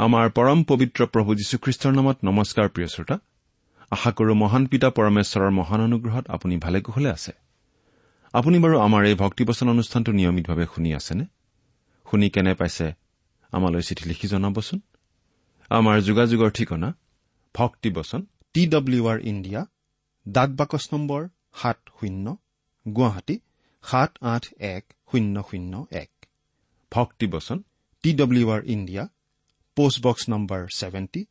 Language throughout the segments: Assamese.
আমাৰ পৰম পবিত্ৰ প্ৰভু যীশুখ্ৰীষ্টৰ নামত নমস্কাৰ প্ৰিয় শ্ৰোতা। আশা কৰো মহান পিতা পৰমেশ্বৰৰ মহান অনুগ্ৰহত আপুনি ভালে কুশলে আছে। আপুনি বাৰু আমাৰ এই ভক্তিবচন অনুষ্ঠানটো নিয়মিতভাৱে শুনি আছেনে? শুনি কেনে পাইছে আমালৈ চিঠি লিখি জনাবচোন। আমাৰ যোগাযোগৰ ঠিকনা ভক্তিবচন টি ডব্লিউ আৰ ইণ্ডিয়া ডাক বাকচ নম্বৰ সাত শূন্য গুৱাহাটী সাত আঠ এক শূন্য শূন্য এক। ভক্তিবচন T W R India post box number seventy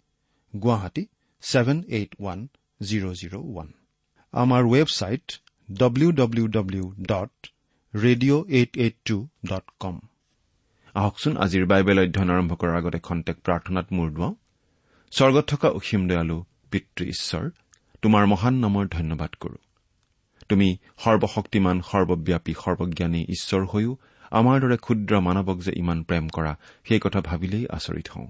Guwahati seven eight one zero' zero' one আমাৰ website W W W dot radio' eight eight two dot com আহকচোন আজিৰ বাইবেল অধ্যয়ন আৰম্ভ কৰাৰ আগতে খন্তেক প্ৰাৰ্থনাত মূৰ দুৱাওঁ। স্বৰ্গত থকা অসীম দয়ালু পিতৃ ঈশ্বৰ তোমাৰ মহান নামৰ ধন্যবাদ কৰো। তুমি সৰ্বশক্তিমান সৰ্বব্যাপী সৰ্বজ্ঞানী ঈশ্বৰ হৈও আমাৰ দৰে ক্ষুদ্ৰ মানৱক যে ইমান প্ৰেম কৰা সেই কথা ভাবিলেই আচৰিত হওঁ।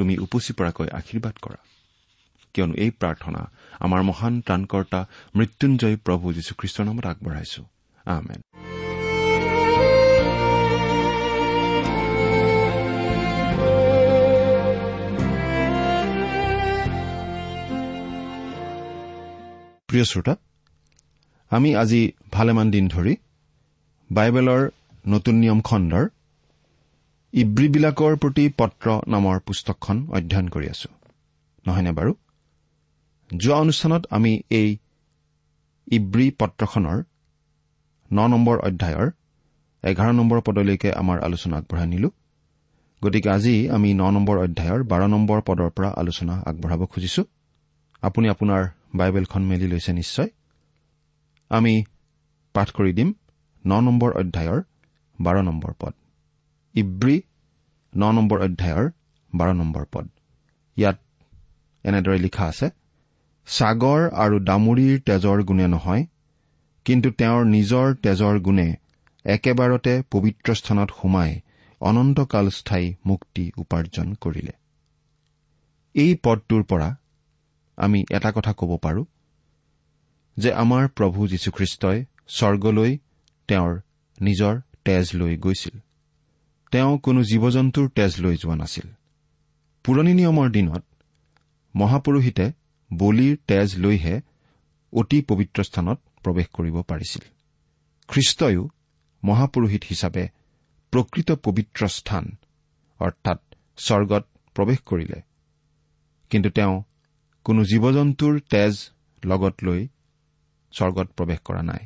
তুমি উপচি পৰাকৈ আশীৰ্বাদ কৰা। কিয়নো এই প্ৰাৰ্থনা আমাৰ মহান ত্ৰাণকৰ্তা মৃত্যুঞ্জয় প্ৰভু যীশুখ্ৰীষ্টৰ নামত আগবঢ়াইছো। প্ৰিয় শ্ৰোতা আমি আজি ভালেমান দিন ধৰি বাইবেলৰ নতুন নিয়ম খণ্ডৰ ইব্ৰীবিলাকৰ প্ৰতি পত্ৰ নামৰ পুস্তকখন অধ্যয়ন কৰি আছো। নহয়নে বাৰু? যোৱা অনুষ্ঠানত আমি এই ইব্ৰী পত্ৰখনৰ ন নম্বৰ অধ্যায়ৰ এঘাৰ নম্বৰ পদলৈকে আমাৰ আলোচনা আগবঢ়াই নিলো। গতিকে আজি আমি ন নম্বৰ অধ্যায়ৰ বাৰ নম্বৰ পদৰ পৰা আলোচনা আগবঢ়াব খুজিছো। আপুনি আপোনাৰ বাইবেলখন মেলি লৈছে নিশ্চয়। আমি পাঠ কৰি দিম ন নম্বৰ অধ্যায়ৰ বাৰ নম্বৰ পদ। ইব্ৰী ন নম্বৰ অধ্যায়ৰ বাৰ নম্বৰ পদ। ইয়াত এনেদৰে লিখা আছে ছাগৰ আৰু দামুৰিৰ তেজৰ গুণে নহয় কিন্তু তেওঁৰ নিজৰ তেজৰ গুণে একেবাৰতে পবিত্ৰ স্থানত সোমাই অনন্তকাল স্থায়ী মুক্তি উপাৰ্জন কৰিলে। এই পদটোৰ পৰা আমি এটা কথা ক'ব পাৰো যে আমাৰ প্ৰভু যীশুখ্ৰীষ্টই স্বৰ্গলৈ তেওঁৰ নিজৰ তেজ লৈ গৈছিল। তেওঁ কোনো জীৱ জন্তুৰ তেজ লৈ যোৱা নাছিল। পুৰণি নিয়মৰ দিনত মহাপুৰোহিতে বলিৰ তেজ লৈহে অতি পবিত্ৰ স্থানত প্ৰৱেশ কৰিব পাৰিছিল। খ্ৰীষ্টইও মহাপুৰোহিত হিচাপে প্ৰকৃত পবিত্ৰ স্থান অৰ্থাৎ স্বৰ্গত প্ৰৱেশ কৰিলে। কিন্তু তেওঁ কোনো জীৱ জন্তুৰ তেজ লগত লৈ স্বৰ্গত প্ৰৱেশ কৰা নাই।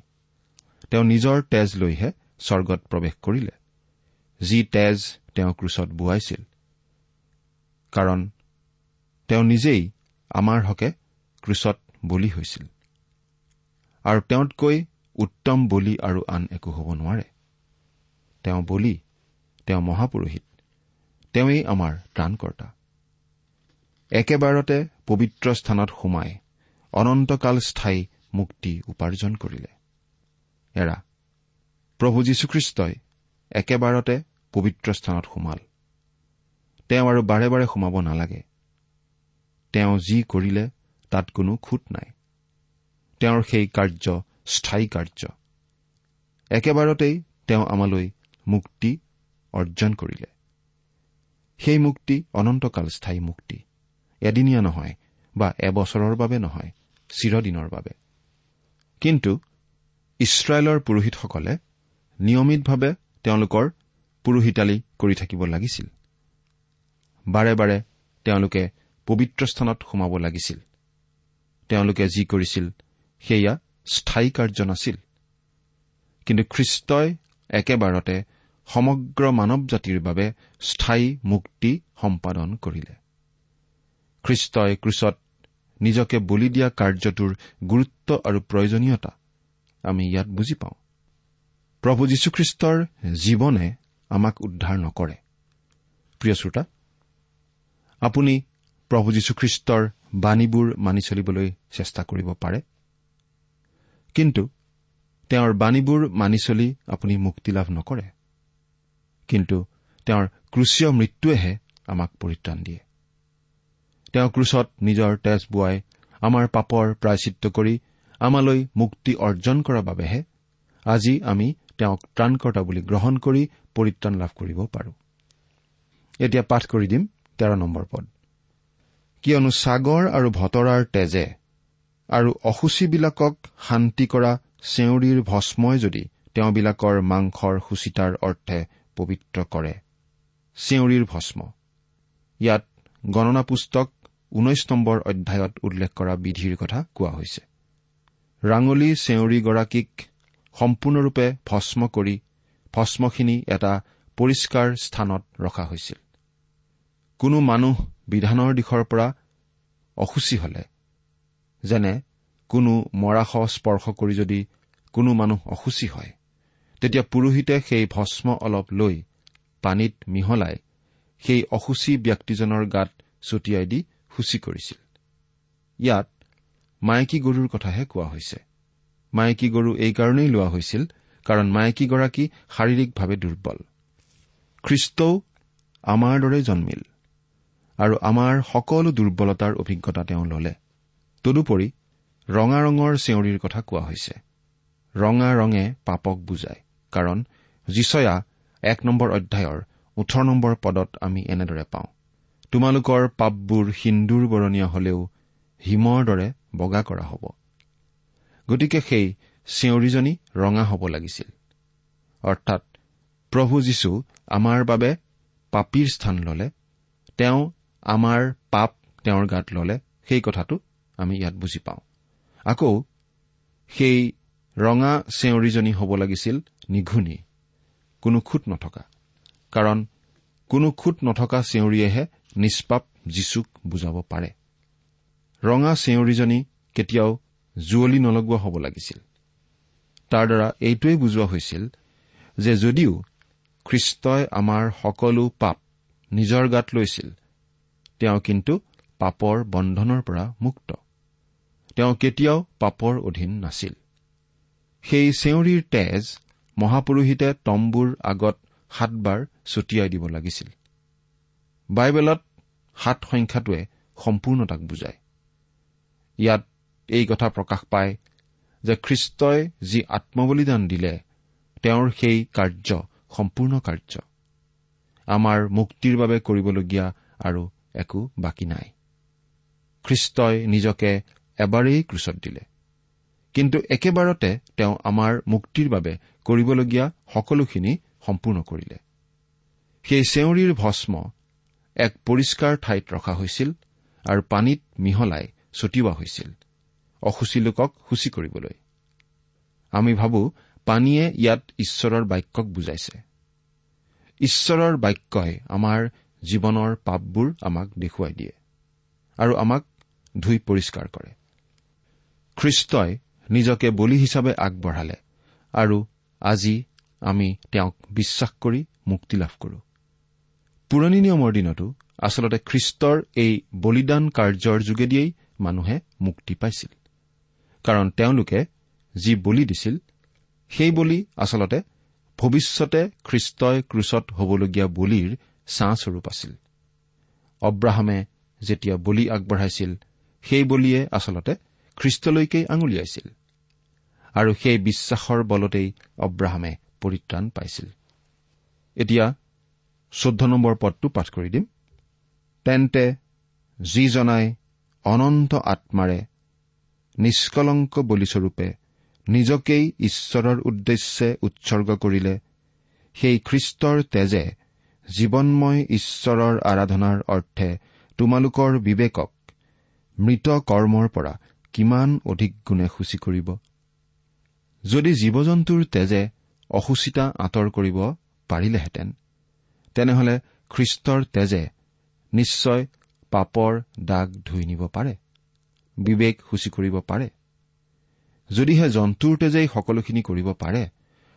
তেওঁ নিজৰ তেজ লৈহে স্বৰ্গত প্ৰৱেশ কৰিলে। যি তেজ তেওঁ ক্ৰুচত বোৱাইছিল। কাৰণ তেওঁ নিজেই আমাৰ হকে ক্ৰুচত বলি হৈছিল। আৰু তেওঁতকৈ উত্তম বলি আৰু আন একো হ'ব নোৱাৰে। তেওঁ বলি তেওঁ মহাপুৰোহিত তেওঁই আমাৰ ত্ৰাণকৰ্তা। একেবাৰতে পবিত্ৰ স্থানত সোমাই অনন্তকাল স্থায়ী মুক্তি উপাৰ্জন কৰিলে। এৰা প্ৰভু যীশুখ্ৰীষ্টই একেবাৰতে পবিত্ৰ স্থানত সোমাল। তেওঁ আৰু বাৰে বাৰে সোমাব নালাগে। তেওঁ যি কৰিলে তাত কোনো খুট নাই। তেওঁৰ সেই কাৰ্য স্থায়ী কাৰ্য। একেবাৰতেই তেওঁ আমালৈ মুক্তি অৰ্জন কৰিলে। সেই মুক্তি অনন্তকাল স্থায়ী মুক্তি। এদিনীয়া নহয় বা এবছৰৰ বাবে নহয় চিৰদিনৰ বাবে। কিন্তু ইছৰাইলৰ পুৰোহিতসকলে নিয়মিতভাৱে তেওঁলোকৰ পুৰোহিতালী কৰি থাকিব লাগিছিল। বাৰে বাৰে তেওঁলোকে পবিত্ৰ স্থানত সোমাব লাগিছিল। তেওঁলোকে যি কৰিছিল সেয়া স্থায়ী কাৰ্য নাছিল। কিন্তু খ্ৰীষ্টই একেবাৰতে সমগ্ৰ মানৱ জাতিৰ বাবে স্থায়ী মুক্তি সম্পাদন কৰিলে। খ্ৰীষ্টই ক্ৰুচত নিজকে বলি দিয়া কাৰ্যটোৰ গুৰুত্ব আৰু প্ৰয়োজনীয়তা আমি ইয়াত বুজি পাওঁ। প্ৰভু যীশুখ্ৰীষ্টৰ জীৱনে আমাক উদ্ধাৰ নকৰে। প্ৰিয় শ্ৰোতা আপুনি প্ৰভু যীশুখ্ৰীষ্টৰ বাণীবোৰ মানি চলিবলৈ চেষ্টা কৰিব পাৰে। কিন্তু তেওঁৰ বাণীবোৰ মানি চলি আপুনি মুক্তি লাভ নকৰে। কিন্তু তেওঁৰ ক্ৰুচীয় মৃত্যুৱেহে আমাক পৰিত্ৰাণ দিয়ে। তেওঁ ক্ৰুচত নিজৰ তেজ বোৱাই আমাৰ পাপৰ প্ৰায়চিত্ৰ কৰি আমালৈ মুক্তি অৰ্জন কৰাৰ বাবেহে আজি আমি তেওঁক ত্ৰাণকৰ্তা বুলি গ্ৰহণ কৰি পৰিত্ৰাণ লাভ কৰিব পাৰো। এতিয়া পাঠ কৰি দিম তেৰ নম্বৰ পদ। কিয়নো ছাগৰ আৰু ভতৰাৰ তেজে আৰু অসুচীবিলাকক শান্তি কৰা চেউৰীৰ ভস্মই যদি তেওঁবিলাকৰ মাংসৰ সুচিতাৰ অৰ্থে পবিত্ৰ কৰে চেউৰীৰ ভস্ম। ইয়াত গণনা পুস্তক ঊনৈশ নম্বৰ অধ্যায়ত উল্লেখ কৰা বিধিৰ কথা কোৱা হৈছে। ৰাঙলী চেউৰীগৰাকীক সম্পূৰ্ণৰূপে ভস্ম কৰি ভস্মখিনি এটা পৰিষ্কাৰ স্থানত ৰখা হৈছিল। কোনো মানুহ বিধানৰ দিশৰ পৰা অসুচী হলে যেনে কোনো মৰাশ স্পৰ্শ কৰি যদি কোনো মানুহ অসুচী হয় তেতিয়া পুৰোহিতে সেই ভস্ম অলপ লৈ পানীত মিহলাই সেই অসুচী ব্যক্তিজনৰ গাত ছটিয়াই দি সূচী কৰিছিল। ইয়াত মাইকী গৰুৰ কথাহে কোৱা হৈছে। মাইকী গৰু এইকাৰণেই লোৱা হৈছিল কাৰণ মাইকীগৰাকী শাৰীৰিকভাৱে দুৰ্বল। খ্ৰীষ্টও আমাৰ দৰে জন্মিল আৰু আমাৰ সকলো দুৰ্বলতাৰ অভিজ্ঞতা তেওঁ ললে। তদুপৰি ৰঙা ৰঙৰ চেউৰীৰ কথা কোৱা হৈছে। ৰঙা ৰঙে পাপক বুজায় কাৰণ যিচয়া এক নম্বৰ অধ্যায়ৰ ওঠৰ নম্বৰ পদত আমি এনেদৰে পাওঁ তোমালোকৰ পাপবোৰ সিন্দুৰ বৰণীয়া হলেও হিমৰ দৰে বগা কৰা হ'ব। গতিকে সেই চেউৰীজনী ৰঙা হ'ব লাগিছিল। অৰ্থাৎ প্ৰভু যীশু আমাৰ বাবে পাপীৰ স্থান ললে তেওঁ আমাৰ পাপ তেওঁৰ গাত ললে সেই কথাটো আমি ইয়াত বুজি পাওঁ। আকৌ সেই ৰঙা চেউৰীজনী হ'ব লাগিছিল নিঘুনি কোনো খুট নথকা কাৰণ কোনো খুট নথকা চেউৰীয়েহে নিষ্পাপ যীচুক বুজাব পাৰে। ৰঙা চেউৰীজনী কেতিয়াও জুৱলি নলগোৱা হ'ব লাগিছিল। তাৰ দ্বাৰা এইটোৱেই বুজোৱা হৈছিল যে যদিও খ্ৰীষ্টই আমাৰ সকলো পাপ নিজৰ গাত লৈছিল তেওঁ কিন্তু পাপৰ বন্ধনৰ পৰা মুক্ত। তেওঁ কেতিয়াও পাপৰ অধীন নাছিল। সেই চেউৰীৰ তেজ মহাপুৰোহিতে তম্বুৰ আগত সাতবাৰ ছটিয়াই দিব লাগিছিল। বাইবেলত সাত সংখ্যাটোৱে সম্পূৰ্ণতাক বুজায়। ইয়াত এই কথা প্ৰকাশ পায় যে খ্ৰীষ্টই যি আত্মবলিদান দিলে তেওঁৰ সেই কাৰ্য সম্পূৰ্ণ কাৰ্য। আমাৰ মুক্তিৰ বাবে কৰিবলগীয়া আৰু একো বাকী নাই। খ্ৰীষ্টই নিজকে এবাৰেই ক্ৰুচত দিলে। কিন্তু একেবাৰতে তেওঁ আমাৰ মুক্তিৰ বাবে কৰিবলগীয়া সকলোখিনি সম্পূৰ্ণ কৰিলে। সেই চেউৰীৰ ভস্ম এক পৰিষ্কাৰ ঠাইত ৰখা হৈছিল আৰু পানীত মিহলাই ছটিওৱা হৈছিল। অসুচী লোকক সূচী কৰিবলৈ। আমি ভাবো পানীয়ে ইয়াত ঈশ্বৰৰ বাক্যক বুজাইছে। ঈশ্বৰৰ বাক্যই আমাৰ জীৱনৰ পাপবোৰ আমাক দেখুৱাই দিয়ে আৰু আমাক ধুই পৰিষ্কাৰ কৰে। খ্ৰীষ্টই নিজকে বলি হিচাপে আগবঢ়ালে আৰু আজি আমি তেওঁক বিশ্বাস কৰি মুক্তি লাভ কৰো। পুৰণি নিয়মৰ দিনতো আচলতে খ্ৰীষ্টৰ এই বলিদান কাৰ্যৰ যোগেদিয়েই মানুহে মুক্তি পাইছিল। কাৰণ তেওঁলোকে যি বলি দিছিল সেই বলি আচলতে ভৱিষ্যতে খ্ৰীষ্টই ক্ৰুচত হ'বলগীয়া বলিৰ ছাঁস্বৰূপ আছিল। অব্ৰাহামে যেতিয়া বলি আগবঢ়াইছিল সেই বলিয়ে আচলতে খ্ৰীষ্টলৈকেই আঙুলিয়াইছিল। আৰু সেই বিশ্বাসৰ বলতেই অব্ৰাহামে পৰিত্ৰাণ পাইছিল। এতিয়া চৈধ্য নম্বৰ পদটো পাঠ কৰি দিম। তেন্তে যিজনাই অনন্ত আত্মাৰে নিষ্কলংক বলিস্বৰূপে নিজকেই ঈশ্বৰৰ উদ্দেশ্যে উৎসৰ্গ কৰিলে। সেই খ্ৰীষ্টৰ তেজে জীৱনময় ঈশ্বৰৰ আৰাধনাৰ অৰ্থে তোমালোকৰ বিবেকক মৃত কৰ্মৰ পৰা কিমান অধিক গুণে সূচী কৰিব? যদি জীৱ জন্তুৰ তেজে অসুচিতা আঁতৰ কৰিব পাৰিলেহেঁতেন তেনেহলে খ্ৰীষ্টৰ তেজে নিশ্চয় পাপৰ দাগ ধুই নিব পাৰে। বিবেক সূচী কৰিব পাৰে। যদিহে জন্তুৰ তেজেই সকলোখিনি কৰিব পাৰে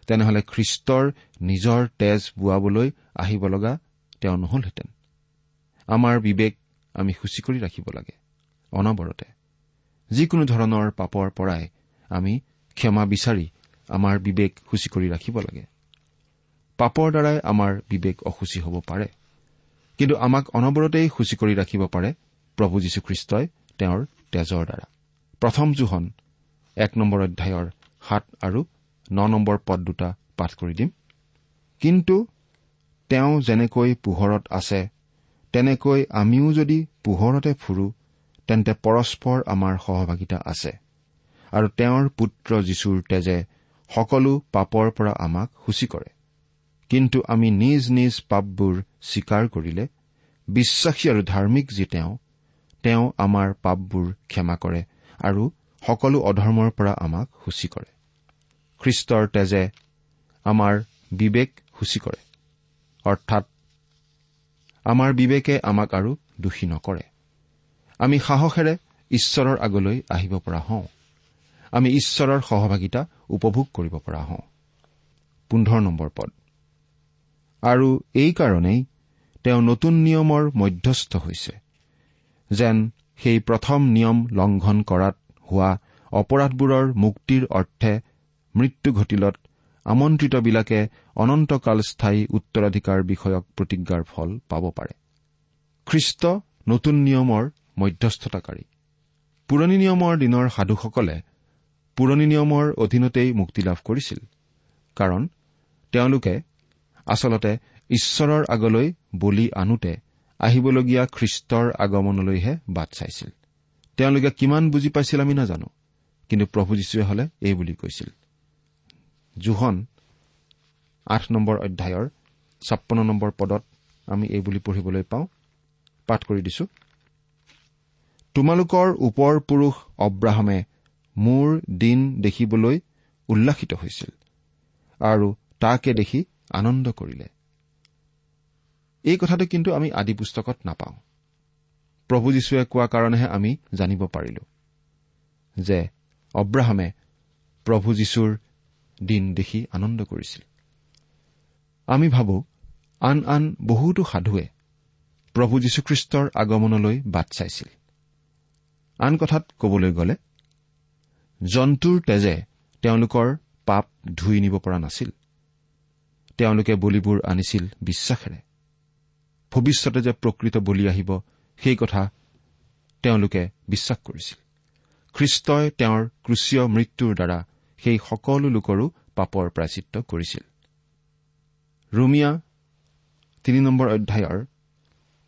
তেনেহলে খ্ৰীষ্টৰ নিজৰ তেজ বোৱাবলৈ আহিব লগা তেওঁ নহলহেঁতেন। আমাৰ বিবেক আমি সূচী কৰি ৰাখিব লাগে অনবৰতে। যিকোনো ধৰণৰ পাপৰ পৰাই আমি ক্ষমা বিচাৰি আমাৰ বিবেক সূচী কৰি ৰাখিব লাগে। পাপৰ দ্বাৰাই আমাৰ বিবেক অসুচী হ'ব পাৰে। কিন্তু আমাক অনবৰতেই সূচী কৰি ৰাখিব পাৰে প্ৰভু যীশুখ্ৰীষ্টই তেওঁৰ তেজৰ দ্বাৰা। প্ৰথম জোহন এক নম্বৰ অধ্যায়ৰ সাত আৰু ন নম্বৰ পদ দুটা পাঠ কৰি দিম। কিন্তু তেওঁ যেনেকৈ পোহৰত আছে তেনেকৈ আমিও যদি পোহৰতে ফুৰো তেন্তে পৰস্পৰ আমাৰ সহভাগিতা আছে। আৰু তেওঁৰ পুত্ৰ যীশুৰ তেজে সকলো পাপৰ পৰা আমাক সূচী কৰে। কিন্তু আমি নিজ নিজ পাপবোৰ স্বীকাৰ কৰিলে বিশ্বাসী আৰু ধাৰ্মিক যি তেওঁ তেওঁ আমাৰ পাপবোৰ ক্ষমা কৰে আৰু সকলো অধৰ্মৰ পৰা আমাক সূচী কৰে। খ্ৰীষ্টৰ তেজে আমাৰ বিবেক সূচী কৰে। অৰ্থাৎ আমাৰ বিবেকে আমাক আৰু দোষী নকৰে। আমি সাহসেৰে ঈশ্বৰৰ আগলৈ আহিব পৰা হওঁ। আমি ঈশ্বৰৰ সহভাগিতা উপভোগ কৰিব পৰা হওঁ। পোন্ধৰ নম্বৰ পদ। আৰু এইকাৰণেই তেওঁ নতুন নিয়মৰ মধ্যস্থ হৈছে। যেন সেই প্ৰথম নিয়ম লংঘন কৰাত হোৱা অপৰাধবোৰৰ মুক্তিৰ অৰ্থে মৃত্যু ঘটিলত আমন্ত্ৰিতবিলাকে অনন্তকাল স্থায়ী উত্তৰাধিকাৰ বিষয়ক প্ৰতিজ্ঞাৰ ফল পাব পাৰে। খ্ৰীষ্ট নতুন নিয়মৰ মধ্যস্থতাকাৰী। পুৰণি নিয়মৰ দিনৰ সাধুসকলে পুৰণি নিয়মৰ অধীনতেই মুক্তি লাভ কৰিছিল কাৰণ তেওঁলোকে আচলতে ঈশ্বৰৰ আগলৈ বলি আনোতে আহিবলগীয়া খ্ৰীষ্টৰ আগমনলৈহে বাট চাইছিল। তেওঁলোকে কিমান বুজি পাইছিল আমি নাজানো কিন্তু প্ৰভু যীশুৱে হলে এই বুলি কৈছিল। জোহন আঠ নম্বৰ অধ্যায়ৰ ছাপন্ন নম্বৰ পদত আমি এই বুলি পঢ়িবলৈ পাওঁ। পাঠ কৰি দিছো। তোমালোকৰ ওপৰ পুৰুষ অব্ৰাহামে মোৰ দিন দেখিবলৈ উল্লাসিত হৈছিল আৰু তাকে দেখি আনন্দ কৰিলে। এই কথাটো কিন্তু আমি আদি পুস্তকত নাপাওঁ। প্ৰভু যীশুৱে কোৱা কাৰণেহে আমি জানিব পাৰিলো যে অব্ৰাহামে প্ৰভু যীশুৰ দিন দেখি আনন্দ কৰিছিল। আমি ভাবো আন আন বহুতো সাধুৱে প্ৰভু যীশুখ্ৰীষ্টৰ আগমনলৈ বাট চাইছিল। আন কথাত কবলৈ গ'লে জন্তুৰ তেজে তেওঁলোকৰ পাপ ধুই নিব পৰা নাছিল। তেওঁলোকে বলিবোৰ আনিছিল বিশ্বাসেৰে। ভৱিষ্যতে যে প্ৰকৃত বলি আহিব সেই কথা তেওঁলোকে বিশ্বাস কৰিছিল। খ্ৰীষ্টই তেওঁৰ ক্ৰুচীয় মৃত্যুৰ দ্বাৰা সেই সকলো লোকৰো পাপৰ প্ৰাচিত্য কৰিছিল। ৰুমিয়া তিনি নম্বৰ অধ্যায়ৰ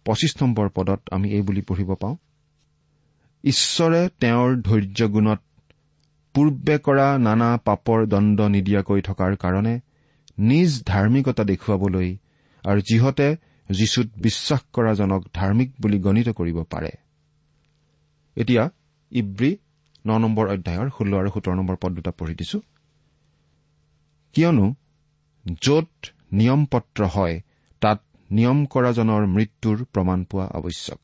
পঁচিছ নম্বৰ পদত আমি এই বুলি পঢ়িব পাওঁ ঈশ্বৰে তেওঁৰ ধৈৰ্য গুণত পূৰ্বে কৰা নানা পাপৰ দণ্ড নিদিয়াকৈ থকাৰ কাৰণে নিজ ধাৰ্মিকতা দেখুৱাবলৈ আৰু যিহতে যীশুত বিশ্বাস কৰাজনক ধাৰ্মিক বুলি গণিত কৰিব পাৰে। এতিয়া ইব্ৰী ন নম্বৰ অধ্যায়ৰ ষোল্ল আৰু সোতৰ নম্বৰ পদ দুটা পঢ়ি দিছো। কিয়নো য'ত নিয়ম পত্ৰ হয় তাত নিয়ম কৰাজনৰ মৃত্যুৰ প্ৰমাণ পোৱা আৱশ্যক।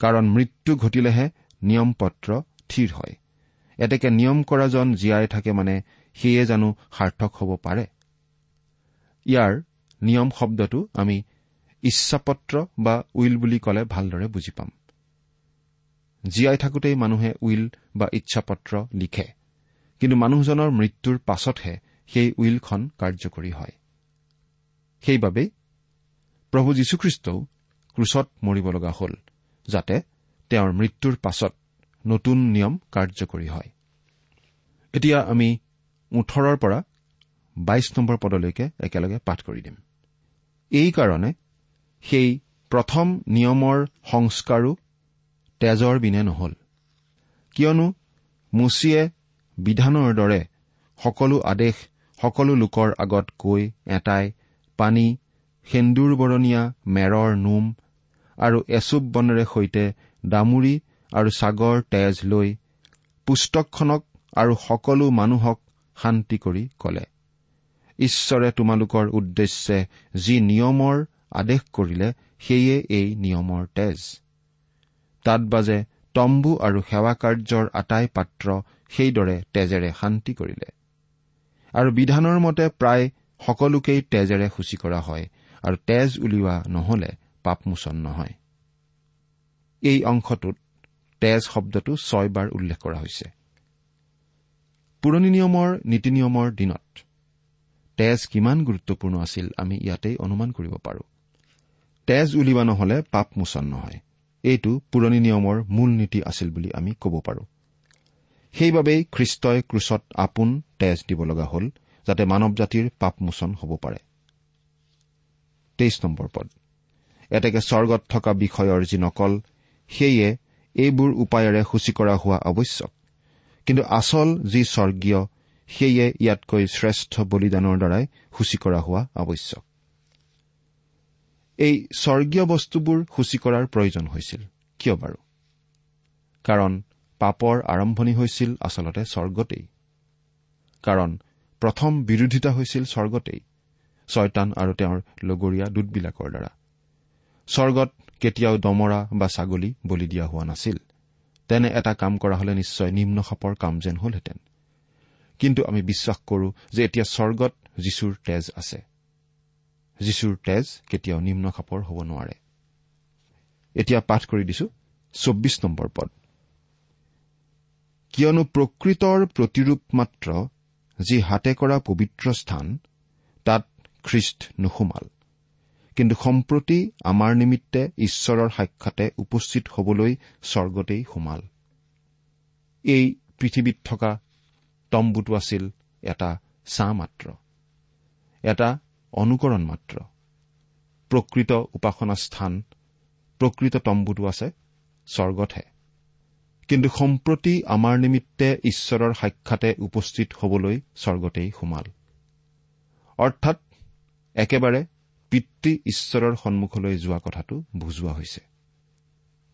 কাৰণ মৃত্যু ঘটিলেহে নিয়ম পত্ৰ থিৰ হয়। এতেকে নিয়ম কৰাজন জীয়াই থাকে মানে সেয়ে জানো সাৰ্থক হ'ব পাৰে। ইয়াৰ নিয়ম শব্দটো আমি ইচ্ছাপত্ৰ বা উইল বুলি ক'লে ভালদৰে বুজি পাম। জীয়াই থাকোঁতেই মানুহে উইল বা ইচ্ছাপত্ৰ লিখে কিন্তু মানুহজনৰ মৃত্যুৰ পাছতহে সেই উইলখন কাৰ্যকৰী হয়। সেইবাবেই প্ৰভু যীশুখ্ৰীষ্টও ক্ৰুচত মৰিব লগা হ'ল যাতে তেওঁৰ মৃত্যুৰ পাছত নতুন নিয়ম কাৰ্যকৰী হয়। এতিয়া আমি ওঠৰৰ পৰা বাইশ নম্বৰ পদলৈকে একেলগে পাঠ কৰি দিম। এইকাৰণে সেই প্ৰথম নিয়মৰ সংস্কাৰো তেজৰ বিনে নহল। কিয়নো মুচিয়ে বিধানৰ দৰে সকলো আদেশ সকলো লোকৰ আগত কৈ এটাই পানী সেন্দুৰ বৰণীয়া মেৰৰ নোম আৰু এচুপ বনেৰে সৈতে দামুৰি আৰু ছাগৰ তেজ লৈ পুস্তকখনক আৰু সকলো মানুহক শান্তি কৰি কলে। ঈশ্বৰে তোমালোকৰ উদ্দেশ্যে যি নিয়মৰ আদেশ কৰিলে সেয়ে এই নিয়মৰ তেজ। তাত বাজে তম্বু আৰু সেৱা কাৰ্যৰ আটাই পাত্ৰ সেইদৰে তেজেৰে শান্তি কৰিলে। আৰু বিধানৰ মতে প্ৰায় সকলোকেই তেজেৰে সূচী কৰা হয় আৰু তেজ উলিওৱা নহলে পাপমোচন নহয়। এই অংশটোত তেজ শব্দটো ছয়বাৰ উল্লেখ কৰা হৈছে। পুৰণি নিয়মৰ নীতি নিয়মৰ দিনত তেজ কিমান গুৰুত্বপূৰ্ণ আছিল আমি ইয়াতেই অনুমান কৰিব পাৰো। তেজ উলিওৱা নহলে পাপমোচন নহয়। এইটো পুৰণি নিয়মৰ মূল নীতি আছিল বুলি আমি ক'ব পাৰো। সেইবাবেই খ্ৰীষ্টই ক্ৰুচত আপোন তেজ দিব লগা হ'ল যাতে মানৱ জাতিৰ পাপমোচন হ'ব পাৰে। এতেকে স্বৰ্গত থকা বিষয়ৰ যি নকল সেয়ে এইবোৰ উপায়েৰে সূচী কৰা হোৱা আৱশ্যক। কিন্তু আচল যি স্বৰ্গীয় সেয়ে ইয়াতকৈ শ্ৰেষ্ঠ বলিদানৰ দ্বাৰাই সূচী কৰা হোৱা আৱশ্যক। এই স্বৰ্গীয় বস্তুবোৰ সূচী কৰাৰ প্ৰয়োজন হৈছিল। কিয় বাৰু? কাৰণ পাপৰ আৰম্ভণি হৈছিল আচলতে স্বৰ্গতেই। কাৰণ প্ৰথম বিৰোধিতা হৈছিল স্বৰ্গতেই ছয়তান আৰু তেওঁৰ লগৰীয়া দূতবিলাকৰ দ্বাৰা। স্বৰ্গত কেতিয়াও দমৰা বা ছাগলী বলি দিয়া হোৱা নাছিল। তেনে এটা কাম কৰা হলে নিশ্চয় নিম্ন সাপৰ কাম যেন হলহেঁতেন। কিন্তু আমি বিশ্বাস কৰো যে এতিয়া স্বৰ্গত যীশুৰ তেজ আছে। যীশুৰ তেজ কেতিয়াও নিম্ন খাপৰ হ'ব নোৱাৰে। এতিয়া পাঠ কৰি দিছো চৌব্বিছ নম্বৰ পদ। কিয়নো প্ৰকৃতৰ প্ৰতিৰূপ মাত্ৰ যি হাতে কৰা পবিত্ৰ স্থান তাত খ্ৰীষ্ট নোসোমাল। কিন্তু সম্প্ৰতি আমাৰ নিমিত্তে ঈশ্বৰৰ সাক্ষাতে উপস্থিত হবলৈ স্বৰ্গতেই সোমাল। এই পৃথিৱীত থকা তম্বুটো আছিল এটা ছাঁ মাত্ৰ এটা অনুকৰণ মাত্ৰ। প্ৰকৃত উপাসনা স্থান প্ৰকৃত তম্বুটো আছে স্বৰ্গতহে। কিন্তু সম্প্ৰতি আমাৰ নিমিত্তে ঈশ্বৰৰ সাক্ষাতে উপস্থিত হবলৈ স্বৰ্গতেই সোমাল। অৰ্থাৎ একেবাৰে পিতৃ ঈশ্বৰৰ সন্মুখলৈ যোৱা কথাটো বুজোৱা হৈছে।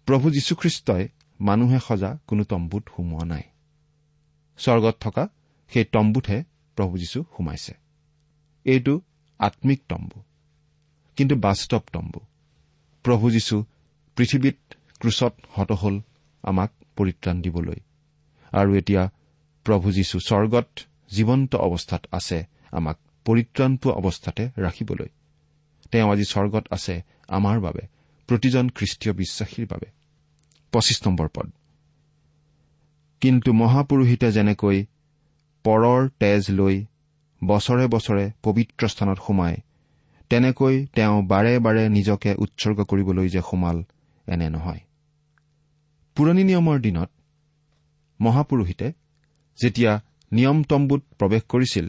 প্ৰভু যীশুখ্ৰীষ্টই মানুহে সজা কোনো তম্বুত সোমোৱা নাই। স্বৰ্গত থকা সেই তম্বুতহে প্ৰভু যীশু সোমাইছে। এইটো আম্মিক তম্বু কিন্তু বাস্তৱ তম্বু। প্ৰভু যীশু পৃথিৱীত ক্ৰুচত হত হল আমাক পৰিত্ৰাণ দিবলৈ। আৰু এতিয়া প্ৰভু যীশু স্বৰ্গত জীৱন্ত অৱস্থাত আছে আমাক পৰিত্ৰাণ পোৱা অৱস্থাতে ৰাখিবলৈ। তেওঁ আজি স্বৰ্গত আছে আমাৰ বাবে প্ৰতিজন খ্ৰীষ্টীয় বিশ্বাসীৰ বাবে। পঁচিছ নম্বৰ পদ। কিন্তু মহাপুৰোহিতে যেনেকৈ পৰৰ তেজ লৈ বছৰে বছৰে পবিত্ৰ স্থানত সোমায়। তেনেকৈ তেওঁ বাৰে বাৰে নিজকে উৎসৰ্গ কৰিবলৈ যে সোমাল এনে নহয়। পুৰণি নিয়মৰ দিনত মহাপুৰোহিতে যেতিয়া নিয়ম তম্বুত প্ৰৱেশ কৰিছিল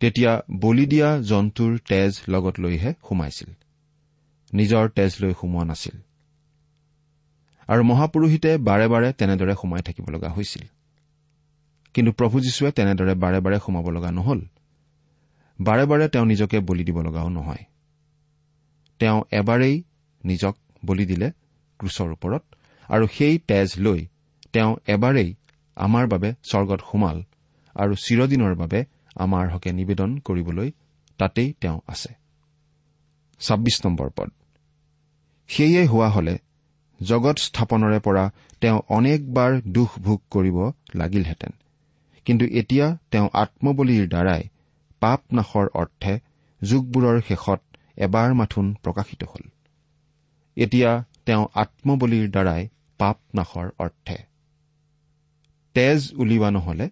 তেতিয়া বলি দিয়া জন্তুৰ তেজ লগত লৈহে সোমাইছিল। নিজৰ তেজ লৈ সোমোৱা নাছিল। আৰু মহাপুৰোহিতে বাৰে বাৰে তেনেদৰে সোমাই থাকিব লগা হৈছিল। কিন্তু প্ৰভু যীশুৱে তেনেদৰে বাৰে বাৰে সোমাব লগা নহল। বাৰে বাৰে তেওঁ নিজকে বলি দিব লগাও নহয়। তেওঁ এবাৰেই নিজক বলি দিলে ক্ৰুচৰ ওপৰত আৰু সেই তেজ লৈ তেওঁ এবাৰেই আমাৰ বাবে স্বৰ্গত সোমাল আৰু চিৰদিনৰ বাবে আমাৰ হকে নিবেদন কৰিবলৈ তাতেই তেওঁ আছে। পদ। সেয়ে হোৱা হলে জগত স্থাপনৰে পৰা তেওঁ অনেকবাৰ দুখ ভোগ কৰিব লাগিলহেঁতেন। কিন্তু এতিয়া তেওঁ আত্মবলীৰ দ্বাৰাই পাপ নাশৰ অৰ্থে যুগবোৰৰ শেষত এবাৰ মাথোন প্ৰকাশিত হল। এতিয়া তেওঁ আত্মবলীৰ দ্বাৰাই পাপ নাশৰ অৰ্থে। তেজ উলিওৱা নহলে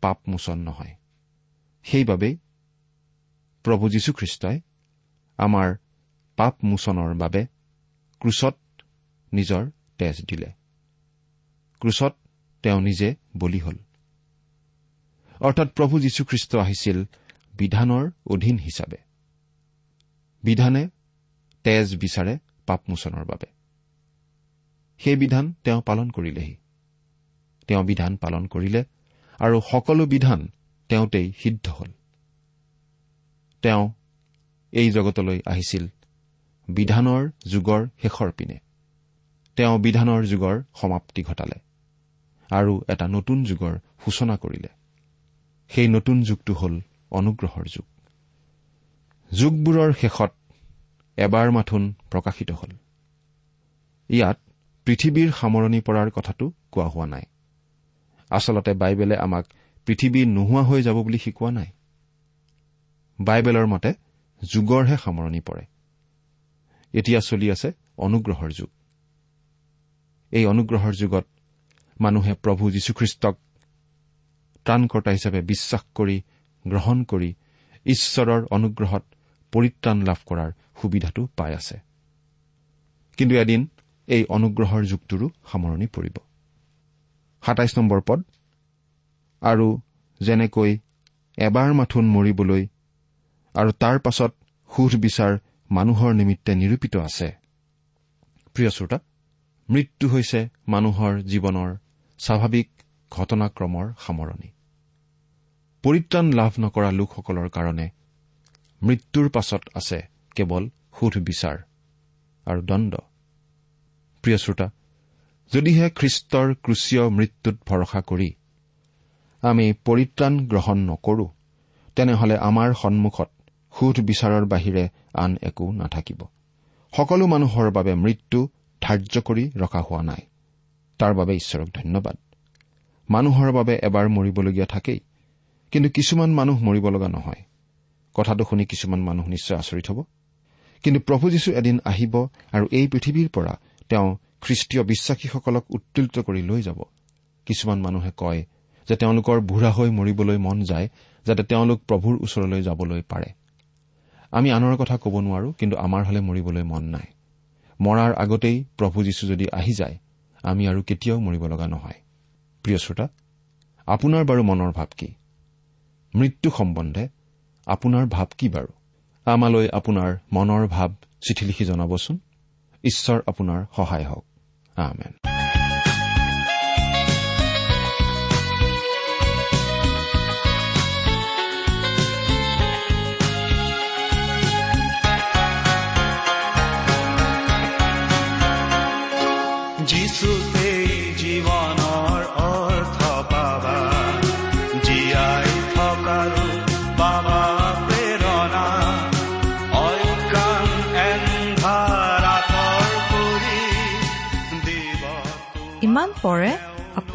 পাপ মোচন নহয়। সেইবাবেই প্ৰভু যীশুখ্ৰীষ্টই আমাৰ পাপ মোচনৰ বাবে ক্ৰুচত নিজৰ তেজ দিলে। ক্ৰুচত তেওঁ নিজে বলি হল। অৰ্থাৎ প্ৰভু যীশুখ্ৰীষ্ট আহিছিল বিধানৰ অধীন হিচাপে। বিধানে তেজ বিচাৰে পাপমোচনৰ বাবে। সেই বিধান তেওঁ পালন কৰিলেহি। তেওঁ বিধান পালন কৰিলে আৰু সকলো বিধান তেওঁতেই সিদ্ধ হল। তেওঁ এই জগতলৈ আহিছিল বিধানৰ যুগৰ শেষৰ পিনে। তেওঁ বিধানৰ যুগৰ সমাপ্তি ঘটালে আৰু এটা নতুন যুগৰ সূচনা কৰিলে। সেই নতুন যুগটো হ'ল অনুগ্ৰহৰ যুগ। যুগবোৰৰ শেষত এবাৰ মাথোন প্ৰকাশিত হল। ইয়াত পৃথিৱীৰ সামৰণি পৰাৰ কথাটো কোৱা হোৱা নাই। আচলতে বাইবেলে আমাক পৃথিৱী নোহোৱা হৈ যাব বুলি শিকোৱা নাই। বাইবেলৰ মতে যুগৰহে সামৰণি পৰে। এতিয়া চলি আছে অনুগ্ৰহৰ যুগ। এই অনুগ্ৰহৰ যুগত মানুহে প্ৰভু যীশুখ্ৰীষ্টক ত্ৰাণকৰ্তা হিচাপে বিশ্বাস কৰি গ্ৰহণ কৰি ঈশ্বৰৰ অনুগ্ৰহত পৰিত্ৰাণ লাভ কৰাৰ সুবিধাটো পাই আছে। কিন্তু এদিন এই অনুগ্ৰহৰ যুগটোৰো সামৰণি পৰিব। সাতাইছ নম্বৰ পদ আৰু যেনেকৈ এবাৰ মাথোন মৰিবলৈ আৰু তাৰ পাছত সুধ বিচাৰ মানুহৰ নিমিত্তে নিৰূপিত আছে। প্ৰিয় শ্ৰোতা মৃত্যু হৈছে মানুহৰ জীৱনৰ স্বাভাৱিক ঘটনাক্ৰমৰ সামৰণি। পৰিত্ৰাণ লাভ নকৰা লোকসকলৰ কাৰণে মৃত্যুৰ পাছত আছে কেৱল সুধ বিচাৰ আৰু দণ্ড। প্ৰিয় শ্ৰোতা যদিহে খ্ৰীষ্টৰ ক্ৰুচীয় মৃত্যুত ভৰসা কৰি আমি পৰিত্ৰাণ গ্ৰহণ নকৰো তেনেহলে আমাৰ সন্মুখত সুধ বিচাৰৰ বাহিৰে আন একো নাথাকিব। সকলো মানুহৰ বাবে মৃত্যু ধাৰ্য কৰি ৰখা হোৱা নাই। তাৰ বাবে ঈশ্বৰক ধন্যবাদ। মানুহৰ বাবে এবাৰ মৰিবলগীয়া থাকেই। কিন্তু কিছুমান মানুহ মৰিব লগা নহয়। কথাটো শুনি কিছুমান মানুহ নিশ্চয় আচৰিত হ'ব। কিন্তু প্ৰভু যীশু এদিন আহিব আৰু এই পৃথিৱীৰ পৰা তেওঁ খ্ৰীষ্টীয় বিশ্বাসীসকলক উত্তোলিত কৰি লৈ যাব। কিছুমান মানুহে কয় যে তেওঁলোকৰ বুঢ়া হৈ মৰিবলৈ মন যায় যাতে তেওঁলোক প্ৰভুৰ ওচৰলৈ যাবলৈ পাৰে। আমি আনৰ কথা ক'ব নোৱাৰো কিন্তু আমাৰ হলে মৰিবলৈ মন নাই। মৰাৰ আগতেই প্ৰভু যীশু যদি আহি যায় আমি আৰু কেতিয়াও মৰিব লগা নহয়। প্ৰিয় শ্ৰোতা আপোনাৰ বাৰু মনৰ ভাৱ কি? মৃত্যু সম্বন্ধে আপোনাৰ ভাৱ কি বাৰু? আমালৈ আপোনাৰ মনৰ ভাৱ চিঠি লিখি জনাবচোন। ঈশ্বৰ আপোনাৰ সহায় হওক। আমেন।